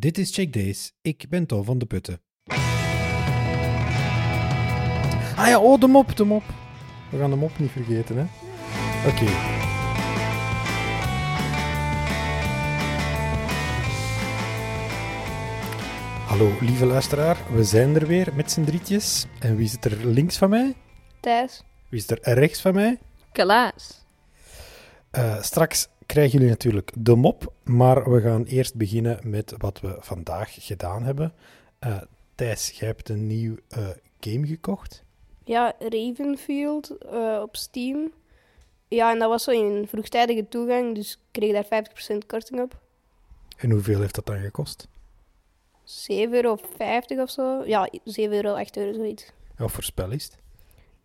Dit is Check Days. Ik ben Tom van de Putten. Ah ja, oh, de mop, de mop. We gaan de mop niet vergeten, hè? Oké. Hallo, lieve luisteraar. We zijn er weer met z'n drietjes. En wie zit er links van mij? Thijs. Wie zit er rechts van mij? Klaas. Uh, straks krijgen jullie natuurlijk de mop, maar we gaan eerst beginnen met wat we vandaag gedaan hebben. Uh, Thijs, jij hebt een nieuw uh, game gekocht. Ja, Ravenfield op Steam. Ja, en dat was zo in vroegtijdige toegang, dus ik kreeg daar 50% korting op. En hoeveel heeft dat dan gekost? 7,50 euro of zo. Ja, 7 euro, 8 euro, zoiets. Wat voor spel is het?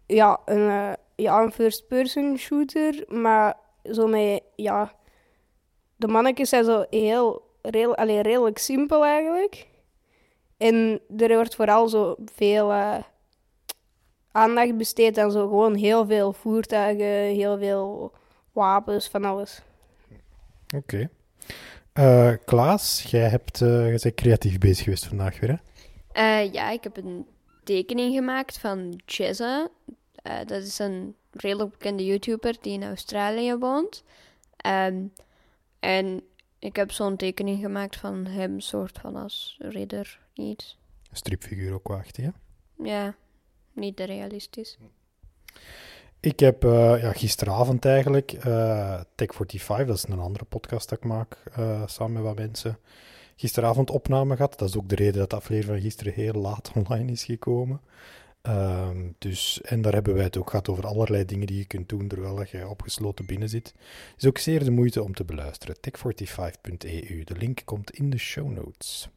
Ja, een, ja, een first-person shooter, maar zo met, ja, de mannetjes zijn zo heel, heel allee, redelijk simpel eigenlijk. En er wordt vooral zo veel uh, aandacht besteed aan zo gewoon heel veel voertuigen, heel veel wapens, van alles. Oké. Okay. Uh, Klaas, jij, hebt, uh, jij bent creatief bezig geweest vandaag weer, hè? ja, ik heb een tekening gemaakt van Jezza. Dat is een redelijk bekende YouTuber die in Australië woont. Um, en ik heb zo'n tekening gemaakt van hem, soort van als ridder, iets. Een stripfiguur ook wacht, ja? Ja, niet realistisch. Ik heb uh, ja, gisteravond eigenlijk uh, Tech45, dat is een andere podcast dat ik maak, uh, samen met wat mensen, gisteravond opname gehad. Dat is ook de reden dat de aflevering van gisteren heel laat online is gekomen. Um, dus, en daar hebben wij het ook gehad over allerlei dingen die je kunt doen terwijl je opgesloten binnen zit. Is ook zeer de moeite om te beluisteren. tech45.eu. De link komt in de show notes.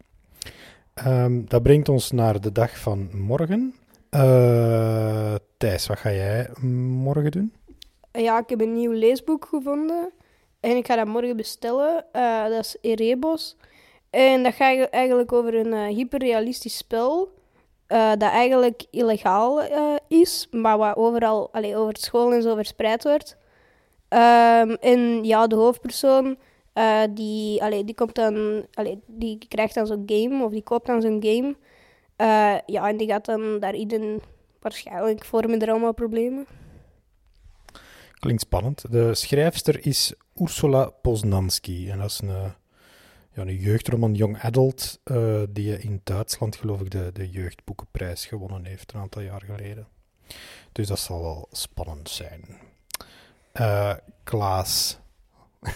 Um, dat brengt ons naar de dag van morgen. Uh, Thijs, wat ga jij morgen doen? Ja, ik heb een nieuw leesboek gevonden. En ik ga dat morgen bestellen. Uh, dat is Erebos. En dat gaat eigenlijk over een uh, hyperrealistisch spel uh, dat eigenlijk illegaal uh, is, maar wat overal allee, over school en zo verspreid wordt. Um, en ja, de hoofdpersoon uh, die, allee, die, komt dan, allee, die krijgt dan zo'n game of die koopt dan zo'n game. ja, en die gaat dan daarin waarschijnlijk vormen er allemaal problemen. Klinkt spannend. De schrijfster is Ursula Poznanski en dat is een ja, een jeugdroman Young Adult, uh, die in Duitsland, geloof ik, de, de jeugdboekenprijs gewonnen heeft een aantal jaar geleden. Dus dat zal wel spannend zijn. Uh, Klaas.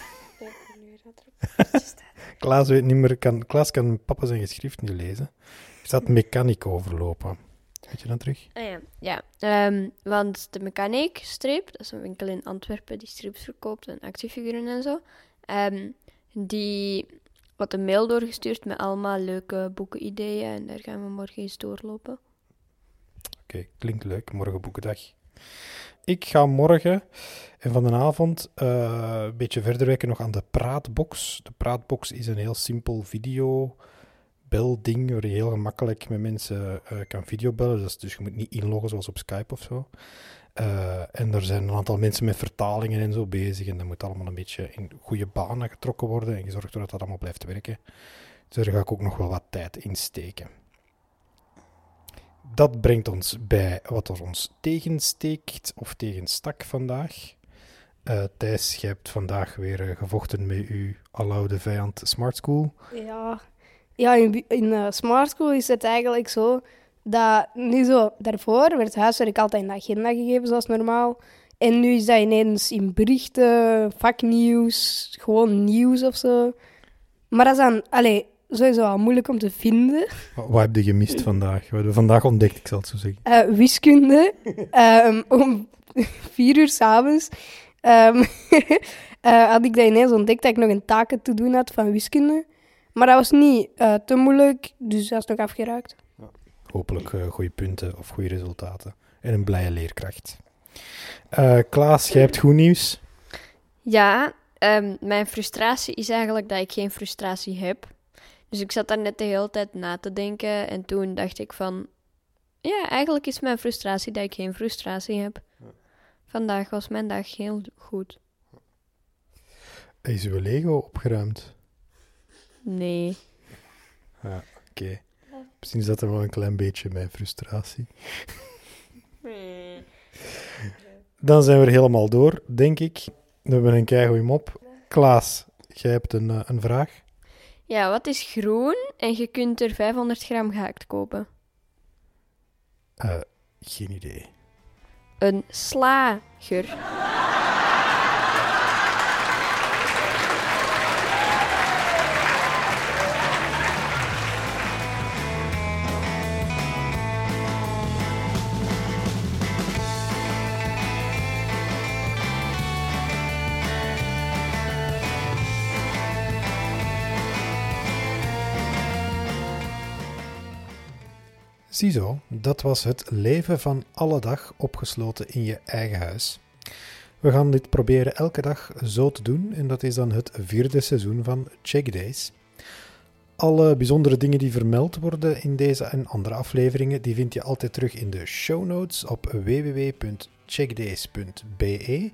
Klaas weet niet meer, kan, Klaas kan papa zijn geschrift niet lezen. Er staat mechaniek overlopen. Weet je dan terug? Ah, ja, ja. Um, want de Mechanic strip, dat is een winkel in Antwerpen die strips verkoopt en actiefiguren en zo. Um, die wat een mail doorgestuurd met allemaal leuke boekenideeën en daar gaan we morgen eens doorlopen. Oké, klinkt leuk. Morgen boekendag. Ik ga morgen en van de avond uh, een beetje verder werken nog aan de Praatbox. De Praatbox is een heel simpel video belding waar je heel gemakkelijk met mensen uh, kan videobellen. Dus, dus je moet niet inloggen zoals op Skype of zo. Uh, en er zijn een aantal mensen met vertalingen en zo bezig. En dat moet allemaal een beetje in goede banen getrokken worden en gezorgd worden dat dat allemaal blijft werken. Dus daar ga ik ook nog wel wat tijd in steken. Dat brengt ons bij wat er ons tegensteekt of tegenstak vandaag. Uh, Thijs, je hebt vandaag weer uh, gevochten met uw aloude vijand Smart School. Ja, ja in, in Smart School is het eigenlijk zo dat nu zo, daarvoor werd huiswerk altijd in de agenda gegeven zoals normaal. En nu is dat ineens in berichten, vaknieuws, gewoon nieuws of zo. Maar dat is dan, allee, sowieso wel moeilijk om te vinden. Wat, heb je gemist vandaag? Wat hebben we vandaag ontdekt, ik zal het zo zeggen? Uh, wiskunde, um, om vier uur s'avonds um, uh, had ik dat ineens ontdekt dat ik nog een taken te doen had van wiskunde. Maar dat was niet uh, te moeilijk, dus dat is nog afgeraakt hopelijk uh, goede punten of goede resultaten. En een blije leerkracht. Uh, Klaas, jij hebt goed nieuws? Ja, um, mijn frustratie is eigenlijk dat ik geen frustratie heb. Dus ik zat daar net de hele tijd na te denken en toen dacht ik van... Ja, eigenlijk is mijn frustratie dat ik geen frustratie heb. Vandaag was mijn dag heel goed. Is uw Lego opgeruimd? Nee. Ja, oké. Misschien zat er wel een klein beetje mijn frustratie. Dan zijn we er helemaal door, denk ik. We hebben een keigoeie mop. Klaas, jij hebt een, eh, een vraag. Ja, wat is groen en je kunt er 500 gram gehakt kopen? Eh, geen idee. Een slager. Ziezo, dat was het leven van alle dag opgesloten in je eigen huis. We gaan dit proberen elke dag zo te doen en dat is dan het vierde seizoen van Check Days. Alle bijzondere dingen die vermeld worden in deze en andere afleveringen, die vind je altijd terug in de show notes op www.checkdays.be.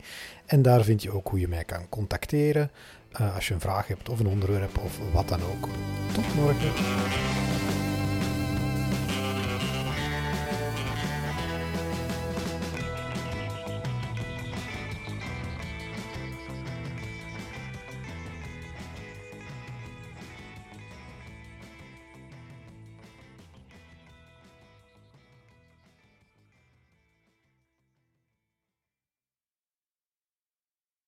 En daar vind je ook hoe je mij kan contacteren eh, als je een vraag hebt of een onderwerp of wat dan ook. Tot morgen.